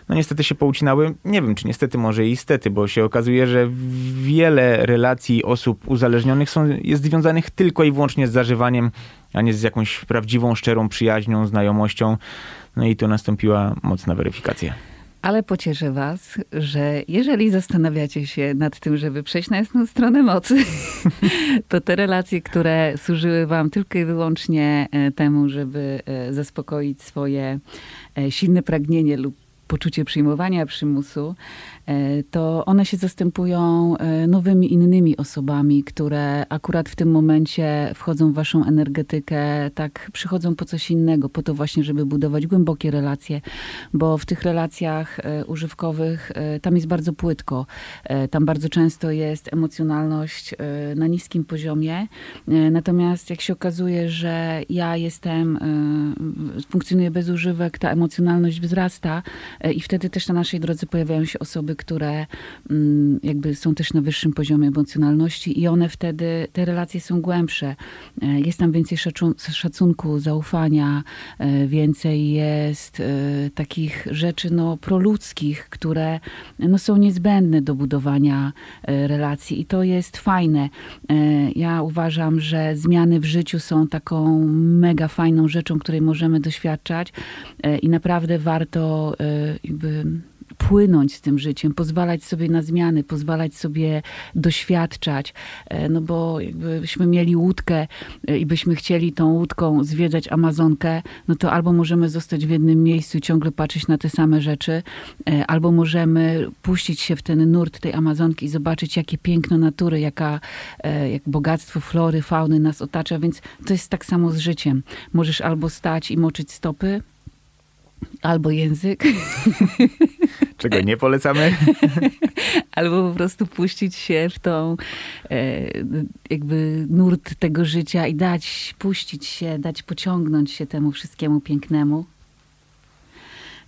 no niestety się poucinały. Nie wiem, czy niestety, może i stety, bo się okazuje, że wiele relacji osób uzależnionych są, jest związanych tylko i wyłącznie z zażywaniem, a nie z jakąś prawdziwą, szczerą przyjaźnią, znajomością. No i tu nastąpiła mocna weryfikacja. Ale pocieszę Was, że jeżeli zastanawiacie się nad tym, żeby przejść na jasną stronę mocy, *laughs* to te relacje, które służyły Wam tylko i wyłącznie e, temu, żeby e, zaspokoić swoje e, silne pragnienie lub poczucie przyjmowania przymusu, E, to one się zastępują e, nowymi, innymi osobami, które akurat w tym momencie wchodzą w waszą energetykę, tak przychodzą po coś innego, po to właśnie, żeby budować głębokie relacje, bo w tych relacjach e, używkowych tam jest bardzo płytko. Tam bardzo często jest emocjonalność na niskim poziomie. Natomiast jak się okazuje, że ja jestem, funkcjonuję bez używek, ta emocjonalność wzrasta i wtedy też na naszej drodze pojawiają się osoby, które mm, jakby są też na wyższym poziomie emocjonalności i one wtedy, te relacje są głębsze. E, jest tam więcej szacunku, zaufania, e, więcej jest e, takich rzeczy no, proludzkich, które no, są niezbędne do budowania relacji i to jest fajne. Ja uważam, że zmiany w życiu są taką mega fajną rzeczą, której możemy doświadczać i naprawdę warto jakby płynąć z tym życiem, pozwalać sobie na zmiany, pozwalać sobie doświadczać. E, no bo jakbyśmy mieli łódkę e, i byśmy chcieli tą łódką zwiedzać Amazonkę, no to albo możemy zostać w jednym miejscu i ciągle patrzeć na te same rzeczy, e, albo możemy puścić się w ten nurt tej Amazonki i zobaczyć, jakie piękno natury, jaka, jak bogactwo flory, fauny nas otacza, więc to jest tak samo z życiem. Możesz albo stać i moczyć stopy, albo język. *laughs* Czego nie polecamy? *laughs* Albo po prostu puścić się w tą e, jakby nurt tego życia i dać, puścić się, dać pociągnąć się temu wszystkiemu pięknemu.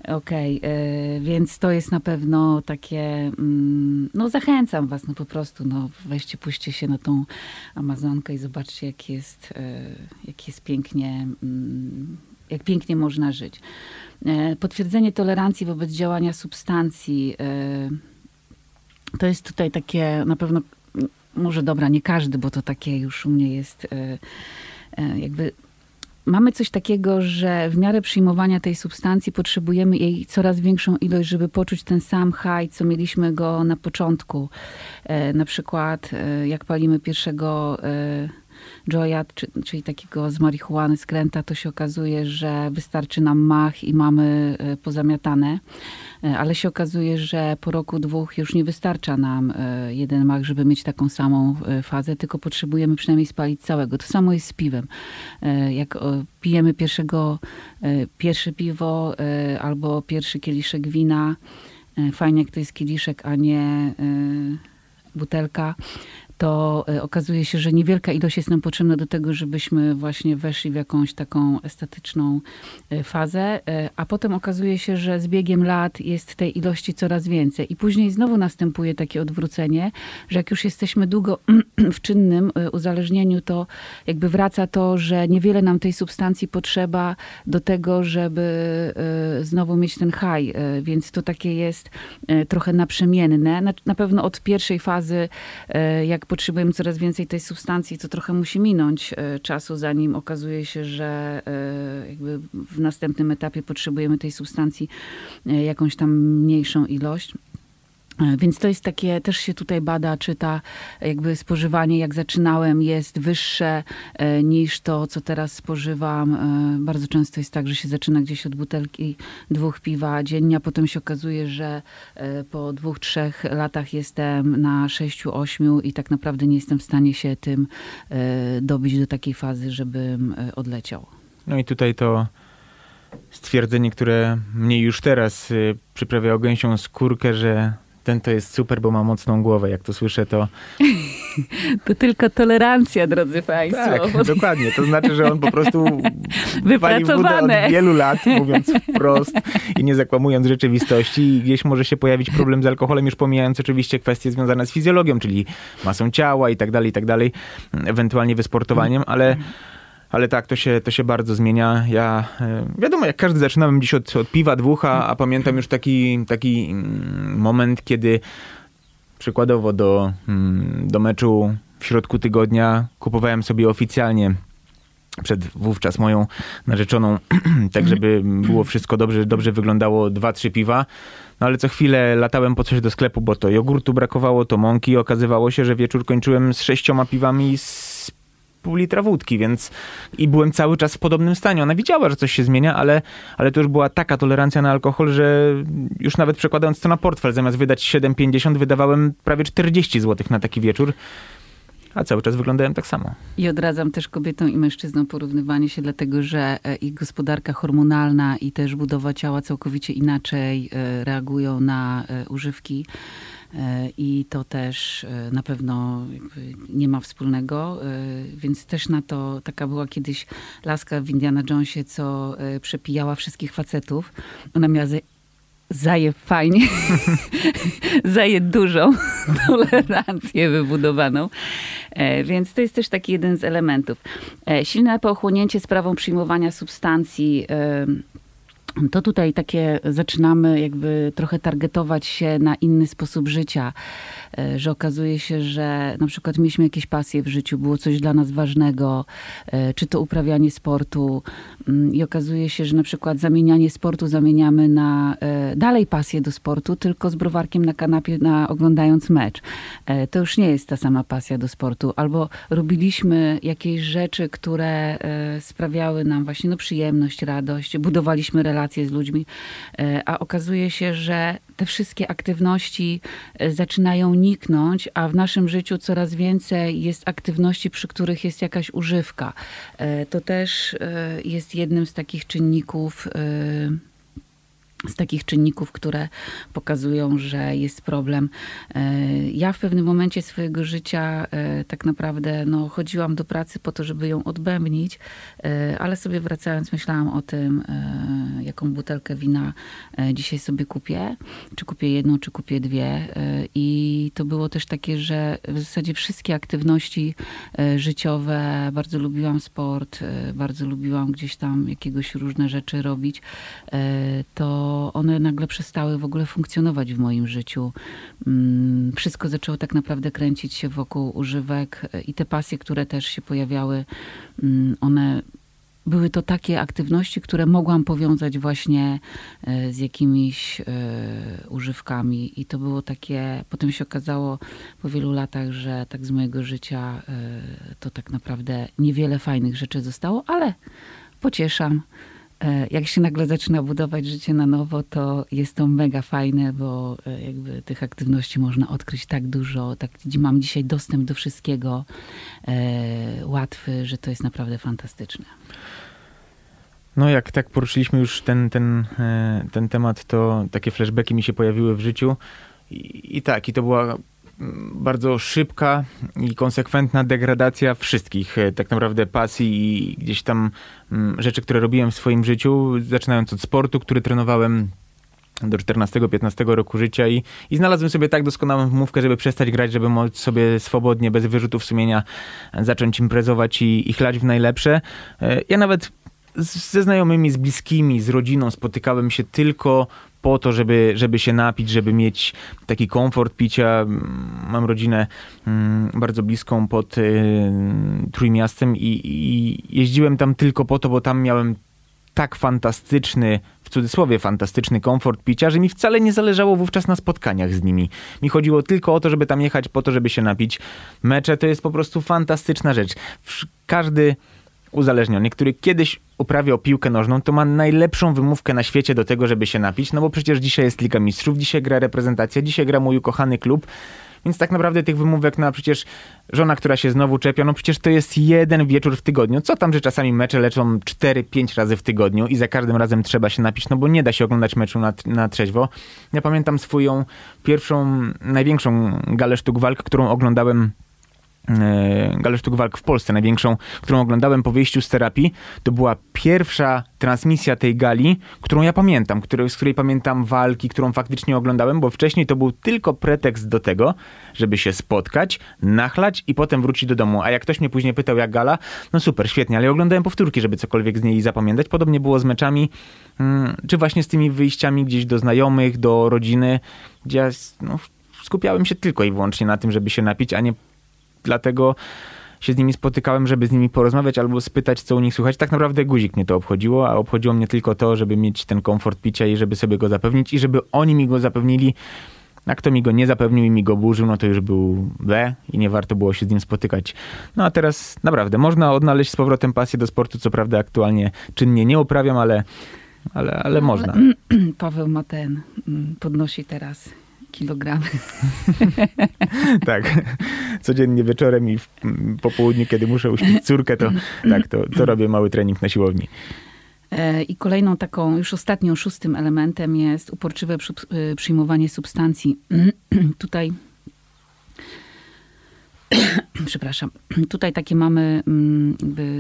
Okej, okay, więc to jest na pewno takie, mm, no zachęcam was, no po prostu, no weźcie, puśćcie się na tą Amazonkę i zobaczcie, jak jest, jak jest pięknie, mm, jak pięknie można żyć. Potwierdzenie tolerancji wobec działania substancji, to jest tutaj takie, na pewno, może dobra, nie każdy, bo to takie już u mnie jest jakby mamy coś takiego, że w miarę przyjmowania tej substancji potrzebujemy jej coraz większą ilość, żeby poczuć ten sam high, co mieliśmy go na początku. E, na przykład e, jak palimy pierwszego e, joya, czyli takiego z marihuany skręta, to się okazuje, że wystarczy nam mach i mamy pozamiatane. E, ale się okazuje, że po roku, dwóch już nie wystarcza nam e, jeden mach, żeby mieć taką samą e, fazę, tylko potrzebujemy przynajmniej spalić całego. To samo jest z piwem. Jak pijemy pierwszego, pierwsze piwo albo pierwszy kieliszek wina, fajnie jak to jest kieliszek, a nie butelka, to e, okazuje się, że niewielka ilość jest nam potrzebna do tego, żebyśmy właśnie weszli w jakąś taką estetyczną e, fazę, e, a potem okazuje się, że z biegiem lat jest tej ilości coraz więcej. I później znowu następuje takie odwrócenie, że jak już jesteśmy długo *clears throat* w czynnym uzależnieniu, to jakby wraca to, że niewiele nam tej substancji potrzeba do tego, żeby znowu mieć ten high, więc to takie jest trochę naprzemienne. Na, na pewno od pierwszej fazy, jak potrzebujemy coraz więcej tej substancji, to trochę musi minąć e, czasu, zanim okazuje się, że e, jakby w następnym etapie potrzebujemy tej substancji e, jakąś tam mniejszą ilość. E, więc to jest takie, też się tutaj bada, czy ta jakby spożywanie, jak zaczynałem, jest wyższe e, niż to, co teraz spożywam. E, bardzo często jest tak, że się zaczyna gdzieś od butelki dwóch piwa dziennie, a potem się okazuje, że po dwóch, trzech latach jestem na sześciu, ośmiu i tak naprawdę nie jestem w stanie się tym dobić do takiej fazy, żebym odleciał. No i tutaj to stwierdzenie, które mnie już teraz przyprawia gęsią skórkę, że ten to jest super, bo ma mocną głowę. Jak to słyszę, to... *laughs* To tylko tolerancja, drodzy Państwo. Tak, dokładnie. To znaczy, że on po prostu *laughs* Wypracowane. od wielu lat, mówiąc wprost i nie zakłamując rzeczywistości. I gdzieś może się pojawić problem z alkoholem, już pomijając oczywiście kwestie związane z fizjologią, czyli masą ciała i tak dalej, i tak dalej, ewentualnie wysportowaniem, ale ale tak, to się, to się bardzo zmienia. Ja, e, wiadomo, jak każdy zaczynałem dziś od, od piwa, dwóch, a, a pamiętam już taki, taki mm, moment, kiedy przykładowo do, mm, do meczu w środku tygodnia kupowałem sobie oficjalnie przed wówczas moją narzeczoną, *clears throat* tak żeby było wszystko dobrze, dobrze wyglądało, dwa, trzy piwa. No ale co chwilę latałem po coś do sklepu, bo to jogurtu brakowało, to mąki. Okazywało się, że wieczór kończyłem z sześcioma piwami z pół litra wódki, więc i byłem cały czas w podobnym stanie. Ona widziała, że coś się zmienia, ale, ale to już była taka tolerancja na alkohol, że już nawet przekładając to na portfel, zamiast wydać 7,50 wydawałem prawie 40 zł na taki wieczór. A cały czas wyglądałem tak samo. I odradzam też kobietom i mężczyznom porównywanie się, dlatego że e, ich gospodarka hormonalna i też budowa ciała całkowicie inaczej e, reagują na e, używki. E, i to też e, na pewno nie ma wspólnego, e, więc też na to taka była kiedyś laska w Indiana Jonesie, co przepijała wszystkich facetów. Ona miała zaje fajnie, *laughs* zaje dużą *laughs* tolerancję wybudowaną. Więc to jest też taki jeden z elementów. Silne pochłonięcie sprawą przyjmowania substancji to tutaj takie zaczynamy jakby trochę targetować się na inny sposób życia. E, że okazuje się, że na przykład mieliśmy jakieś pasje w życiu, było coś dla nas ważnego, e, czy to uprawianie sportu mm, i okazuje się, że na przykład zamienianie sportu zamieniamy na e, dalej pasję do sportu, tylko z browarkiem na kanapie na, oglądając mecz. To już nie jest ta sama pasja do sportu. Albo robiliśmy jakieś rzeczy, które sprawiały nam właśnie no, przyjemność, radość, budowaliśmy relacje z ludźmi, a okazuje się, że te wszystkie aktywności zaczynają uniknąć, a w naszym życiu coraz więcej jest aktywności, przy których jest jakaś używka. E, to też e, jest jednym z takich czynników, e, z takich czynników, które pokazują, że jest problem. E, ja w pewnym momencie swojego życia e, tak naprawdę no, chodziłam do pracy po to, żeby ją odbębnić, e, ale sobie wracając myślałam o tym, jaką butelkę wina dzisiaj sobie kupię, czy kupię jedną, czy kupię dwie. I to było też takie, że w zasadzie wszystkie aktywności życiowe, bardzo lubiłam sport, bardzo lubiłam gdzieś tam jakiegoś różne rzeczy robić, to one nagle przestały w ogóle funkcjonować w moim życiu. Mm, wszystko zaczęło tak naprawdę kręcić się wokół używek i te pasje, które też się pojawiały, mm, one były to takie aktywności, które mogłam powiązać właśnie e, z jakimiś e, używkami. I to było takie, potem się okazało po wielu latach, że tak z mojego życia e, to tak naprawdę niewiele fajnych rzeczy zostało, ale pocieszam jak się nagle zaczyna budować życie na nowo, to jest to mega fajne, bo e, jakby tych aktywności można odkryć tak dużo. Tak, mam dzisiaj dostęp do wszystkiego e, łatwy, że to jest naprawdę fantastyczne. No jak tak poruszyliśmy już ten, ten, e, ten temat, to takie flashbacki mi się pojawiły w życiu. I, I, tak, i to była bardzo szybka i konsekwentna degradacja wszystkich e, tak naprawdę pasji i gdzieś tam mm, rzeczy, które robiłem w swoim życiu, zaczynając od sportu, który trenowałem do 14-15 roku życia i, i znalazłem sobie tak doskonałą wymówkę, żeby przestać grać, żeby móc sobie swobodnie, bez wyrzutów sumienia zacząć imprezować i, i chlać w najlepsze. E, ja nawet ze znajomymi, z bliskimi, z rodziną spotykałem się tylko po to, żeby, żeby się napić, żeby mieć taki komfort picia. Mam rodzinę mm, bardzo bliską pod y, Trójmiastem i, i jeździłem tam tylko po to, bo tam miałem tak fantastyczny, w cudzysłowie fantastyczny komfort picia, że mi wcale nie zależało wówczas na spotkaniach z nimi. Mi chodziło tylko o to, żeby tam jechać po to, żeby się napić. Mecze to jest po prostu fantastyczna rzecz. Każdy uzależniony, który kiedyś uprawiał piłkę nożną, to ma najlepszą wymówkę na świecie do tego, żeby się napić, no bo przecież dzisiaj jest Liga Mistrzów, dzisiaj gra reprezentacja, dzisiaj gra mój ukochany klub, więc tak naprawdę tych wymówek no, przecież żona, która się znowu czepia, no przecież to jest jeden wieczór w tygodniu. Co tam, że czasami mecze leczą 4-5 razy w tygodniu i za każdym razem trzeba się napić, no bo nie da się oglądać meczu na, na trzeźwo. Ja pamiętam swoją pierwszą, największą galę sztuk walk, którą oglądałem galę sztuk walk w Polsce, największą, którą oglądałem po wyjściu z terapii. To była pierwsza transmisja tej gali, którą ja pamiętam, który, z której pamiętam walki, którą faktycznie oglądałem, bo wcześniej to był tylko pretekst do tego, żeby się spotkać, nachlać i potem wrócić do domu. A jak ktoś mnie później pytał, jak gala, no super, świetnie, ale oglądałem powtórki, żeby cokolwiek z niej zapamiętać. Podobnie było z meczami, mm, czy właśnie z tymi wyjściami gdzieś do znajomych, do rodziny, gdzie ja no, skupiałem się tylko i wyłącznie na tym, żeby się napić, a nie dlatego się z nimi spotykałem, żeby z nimi porozmawiać albo spytać, co u nich słychać. Tak naprawdę guzik mnie to obchodziło, a obchodziło mnie tylko to, żeby mieć ten komfort picia i żeby sobie go zapewnić i żeby oni mi go zapewnili. A kto mi go nie zapewnił i mi go burzył, no to już był B i nie warto było się z nim spotykać. No a teraz naprawdę można odnaleźć z powrotem pasję do sportu, co prawda aktualnie czynnie nie uprawiam, ale, ale, ale można. *clears throat* Paweł ma ten, mm, podnosi teraz kilogramy. *laughs* tak. Codziennie wieczorem i w, po południu, kiedy muszę uśpić córkę, to tak, to, to robię mały trening na siłowni. E, I kolejną taką, już ostatnią, szóstym elementem jest uporczywe e, przyjmowanie substancji. *clears throat* Tutaj *clears throat* przepraszam, *clears throat* tutaj takie mamy, mm,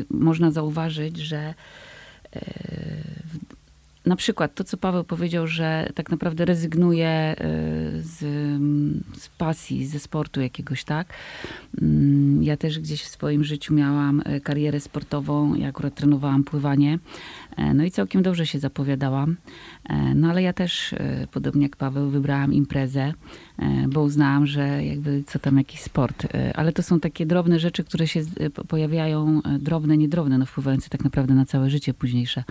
można zauważyć, że e, na przykład to, co Paweł powiedział, że tak naprawdę rezygnuje e, z, z, pasji, ze sportu jakiegoś, tak? Mm, ja też gdzieś w swoim życiu miałam e, karierę sportową, ja akurat trenowałam pływanie, no i całkiem dobrze się zapowiadałam. No ale ja też, podobnie jak Paweł, wybrałam imprezę, bo uznałam, że jakby co tam jakiś sport. Ale to są takie drobne rzeczy, które się pojawiają, drobne, niedrobne, no wpływające tak naprawdę na całe życie późniejsze,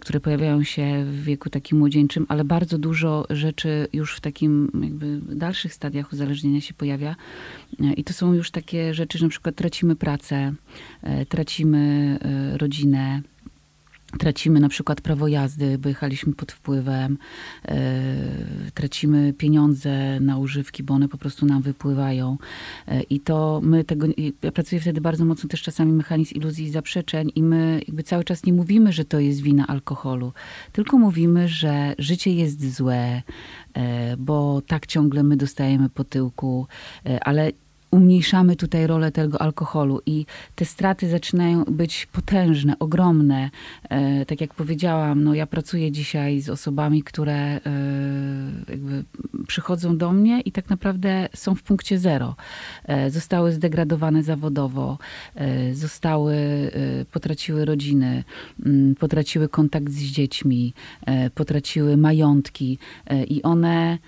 które pojawiają się w wieku takim młodzieńczym, ale bardzo dużo rzeczy już w takim jakby dalszych stadiach uzależnienia się pojawia. I to są już takie rzeczy, że na przykład tracimy pracę, e, tracimy e, rodzinę, Tracimy na przykład prawo jazdy, bo jechaliśmy pod wpływem, e, tracimy pieniądze na używki, bo one po prostu nam wypływają. E, I to my tego, ja pracuję wtedy bardzo mocno też czasami mechanizm iluzji i zaprzeczeń i my jakby cały czas nie mówimy, że to jest wina alkoholu, tylko mówimy, że życie jest złe, e, bo tak ciągle my dostajemy po tyłku, ale umniejszamy tutaj rolę tego alkoholu i te straty zaczynają być potężne, ogromne. E, tak jak powiedziałam, no ja pracuję dzisiaj z osobami, które e, przychodzą do mnie i tak naprawdę są w punkcie zero. E, zostały zdegradowane zawodowo, zostały, potraciły rodziny, m, potraciły kontakt z dziećmi, potraciły majątki i one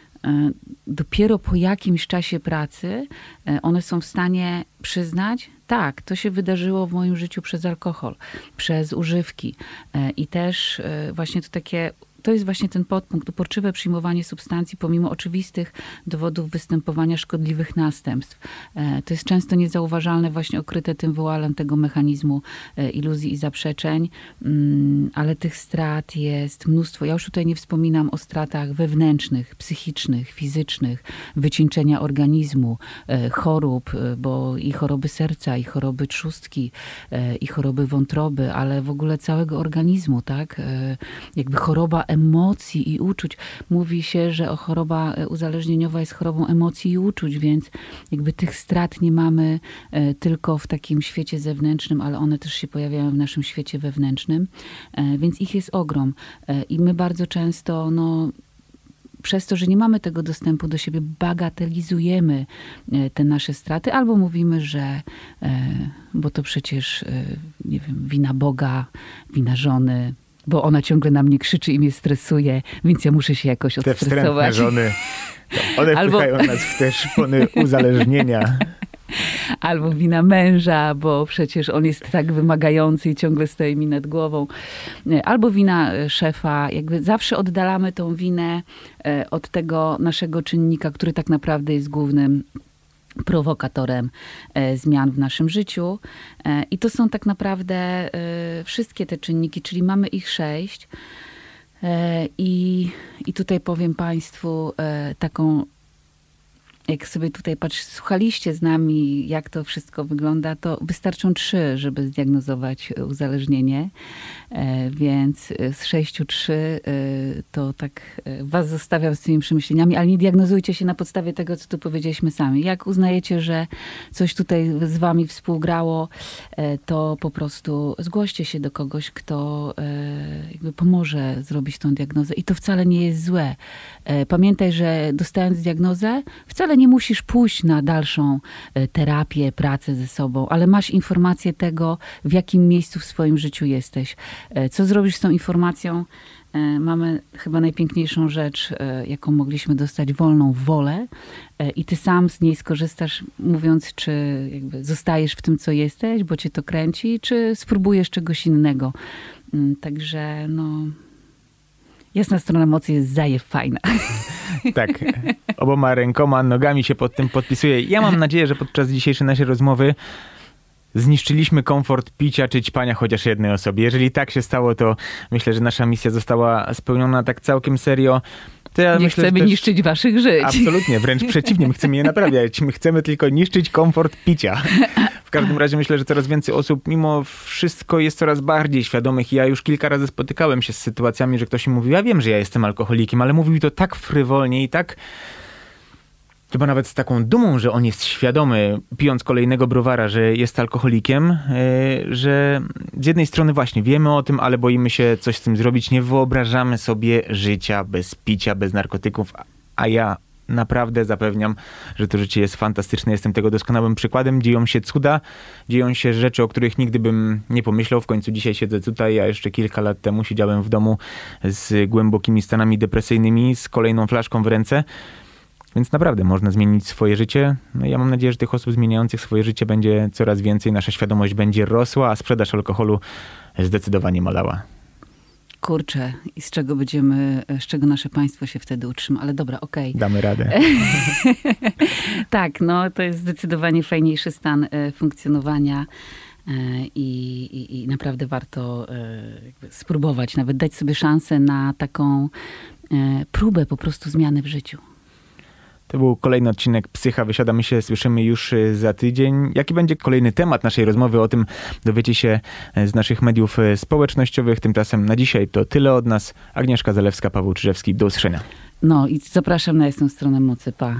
dopiero po jakimś czasie pracy e, one są w stanie przyznać, tak, to się wydarzyło w moim życiu przez alkohol, przez używki. E, i też e, właśnie to takie to jest właśnie ten podpunkt, uporczywe przyjmowanie substancji pomimo oczywistych dowodów występowania szkodliwych następstw. E, To jest często niezauważalne, właśnie okryte tym woalem tego mechanizmu e, iluzji i zaprzeczeń, Mm, ale tych strat jest mnóstwo. Ja już tutaj nie wspominam o stratach wewnętrznych, psychicznych, fizycznych, wycieńczenia organizmu, e, chorób, bo i choroby serca, i choroby trzustki, i choroby wątroby, ale w ogóle całego organizmu, tak? Jakby choroba emocji i uczuć. Mówi się, że choroba e, uzależnieniowa jest chorobą emocji i uczuć, więc jakby tych strat nie mamy e, tylko w takim świecie zewnętrznym, ale one też się pojawiają w naszym świecie wewnętrznym, E, więc ich jest ogrom. I my bardzo często, no, przez to, że nie mamy tego dostępu do siebie, bagatelizujemy te nasze straty, albo mówimy, że bo to przecież, nie wiem, wina Boga, wina żony, bo ona ciągle na mnie krzyczy i mnie stresuje, więc ja muszę się jakoś Te odstresować. żony. One Albo- wpychają nas w te szpony uzależnienia. *laughs* Albo wina męża, bo przecież on jest tak wymagający i ciągle stoi mi nad głową. Albo wina e, szefa. Jakby zawsze oddalamy tą winę e, od tego naszego czynnika, który tak naprawdę jest głównym prowokatorem e, zmian w naszym życiu. E, I to są tak naprawdę e, wszystkie te czynniki, czyli mamy ich sześć. I, I tutaj powiem Państwu taką jak sobie tutaj patrz, słuchaliście z nami, jak to wszystko wygląda, to wystarczą trzy, żeby zdiagnozować uzależnienie. E, Więc e, z sześciu trzy e, to tak was zostawiam z tymi przemyśleniami, ale nie diagnozujcie się na podstawie tego, co tu powiedzieliśmy sami. Jak uznajecie, że coś tutaj z wami współgrało, to po prostu zgłoście się do kogoś, kto jakby pomoże zrobić tą diagnozę. I to wcale nie jest złe. Pamiętaj, że dostając diagnozę, wcale nie musisz pójść na dalszą e, terapię, pracę ze sobą, ale masz informację tego, w jakim miejscu w swoim życiu jesteś. E, Co zrobisz z tą informacją? E, Mamy chyba najpiękniejszą rzecz, jaką mogliśmy dostać, wolną wolę i ty sam z niej skorzystasz, mówiąc, czy zostajesz w tym, co jesteś, bo cię to kręci, czy spróbujesz czegoś innego. Mm, Także no... Jasna strona mocy jest zaje fajna. *laughs* Tak, oboma rękoma, nogami się pod tym podpisuję. Ja mam nadzieję, że podczas dzisiejszej naszej rozmowy zniszczyliśmy komfort picia czy ćpania chociaż jednej osobie. Jeżeli tak się stało, to myślę, że nasza misja została spełniona tak całkiem serio. Ja Nie myślę, chcemy też- niszczyć waszych żyć. Absolutnie, wręcz przeciwnie, my chcemy je naprawiać. My chcemy tylko niszczyć komfort picia. W każdym razie myślę, że coraz więcej osób mimo wszystko jest coraz bardziej świadomych. Ja już kilka razy spotykałem się z sytuacjami, że ktoś mi mówił, ja wiem, że ja jestem alkoholikiem, ale mówił to tak frywolnie i tak chyba nawet z taką dumą, że on jest świadomy, pijąc kolejnego browara, że jest alkoholikiem, yy, że z jednej strony właśnie wiemy o tym, ale boimy się coś z tym zrobić. Nie wyobrażamy sobie życia bez picia, bez narkotyków, a ja naprawdę zapewniam, że to życie jest fantastyczne. Jestem tego doskonałym przykładem. Dzieją się cuda, dzieją się rzeczy, o których nigdy bym nie pomyślał. W końcu dzisiaj siedzę tutaj, a jeszcze kilka lat temu siedziałem w domu z głębokimi stanami depresyjnymi, z kolejną flaszką w ręce. Więc naprawdę można zmienić swoje życie. No ja mam nadzieję, że tych osób zmieniających swoje życie będzie coraz więcej, nasza świadomość będzie rosła, a sprzedaż alkoholu zdecydowanie malała. Kurczę, i z czego będziemy, z czego nasze państwo się wtedy utrzyma. Ale dobra, okej. Damy radę. *laughs* Tak, no to jest zdecydowanie fajniejszy stan e, funkcjonowania. i, i, i naprawdę warto spróbować, nawet dać sobie szansę na taką próbę po prostu zmiany w życiu. To był kolejny odcinek Psycha. Wysiadamy się, słyszymy już y, za tydzień. Jaki będzie kolejny temat naszej rozmowy? O tym dowiecie się y, z naszych mediów y, społecznościowych. Tymczasem na dzisiaj to tyle od nas. Agnieszka Zalewska, Paweł Czyżewski. Do usłyszenia. No i zapraszam na jasną stronę mocy. Pa.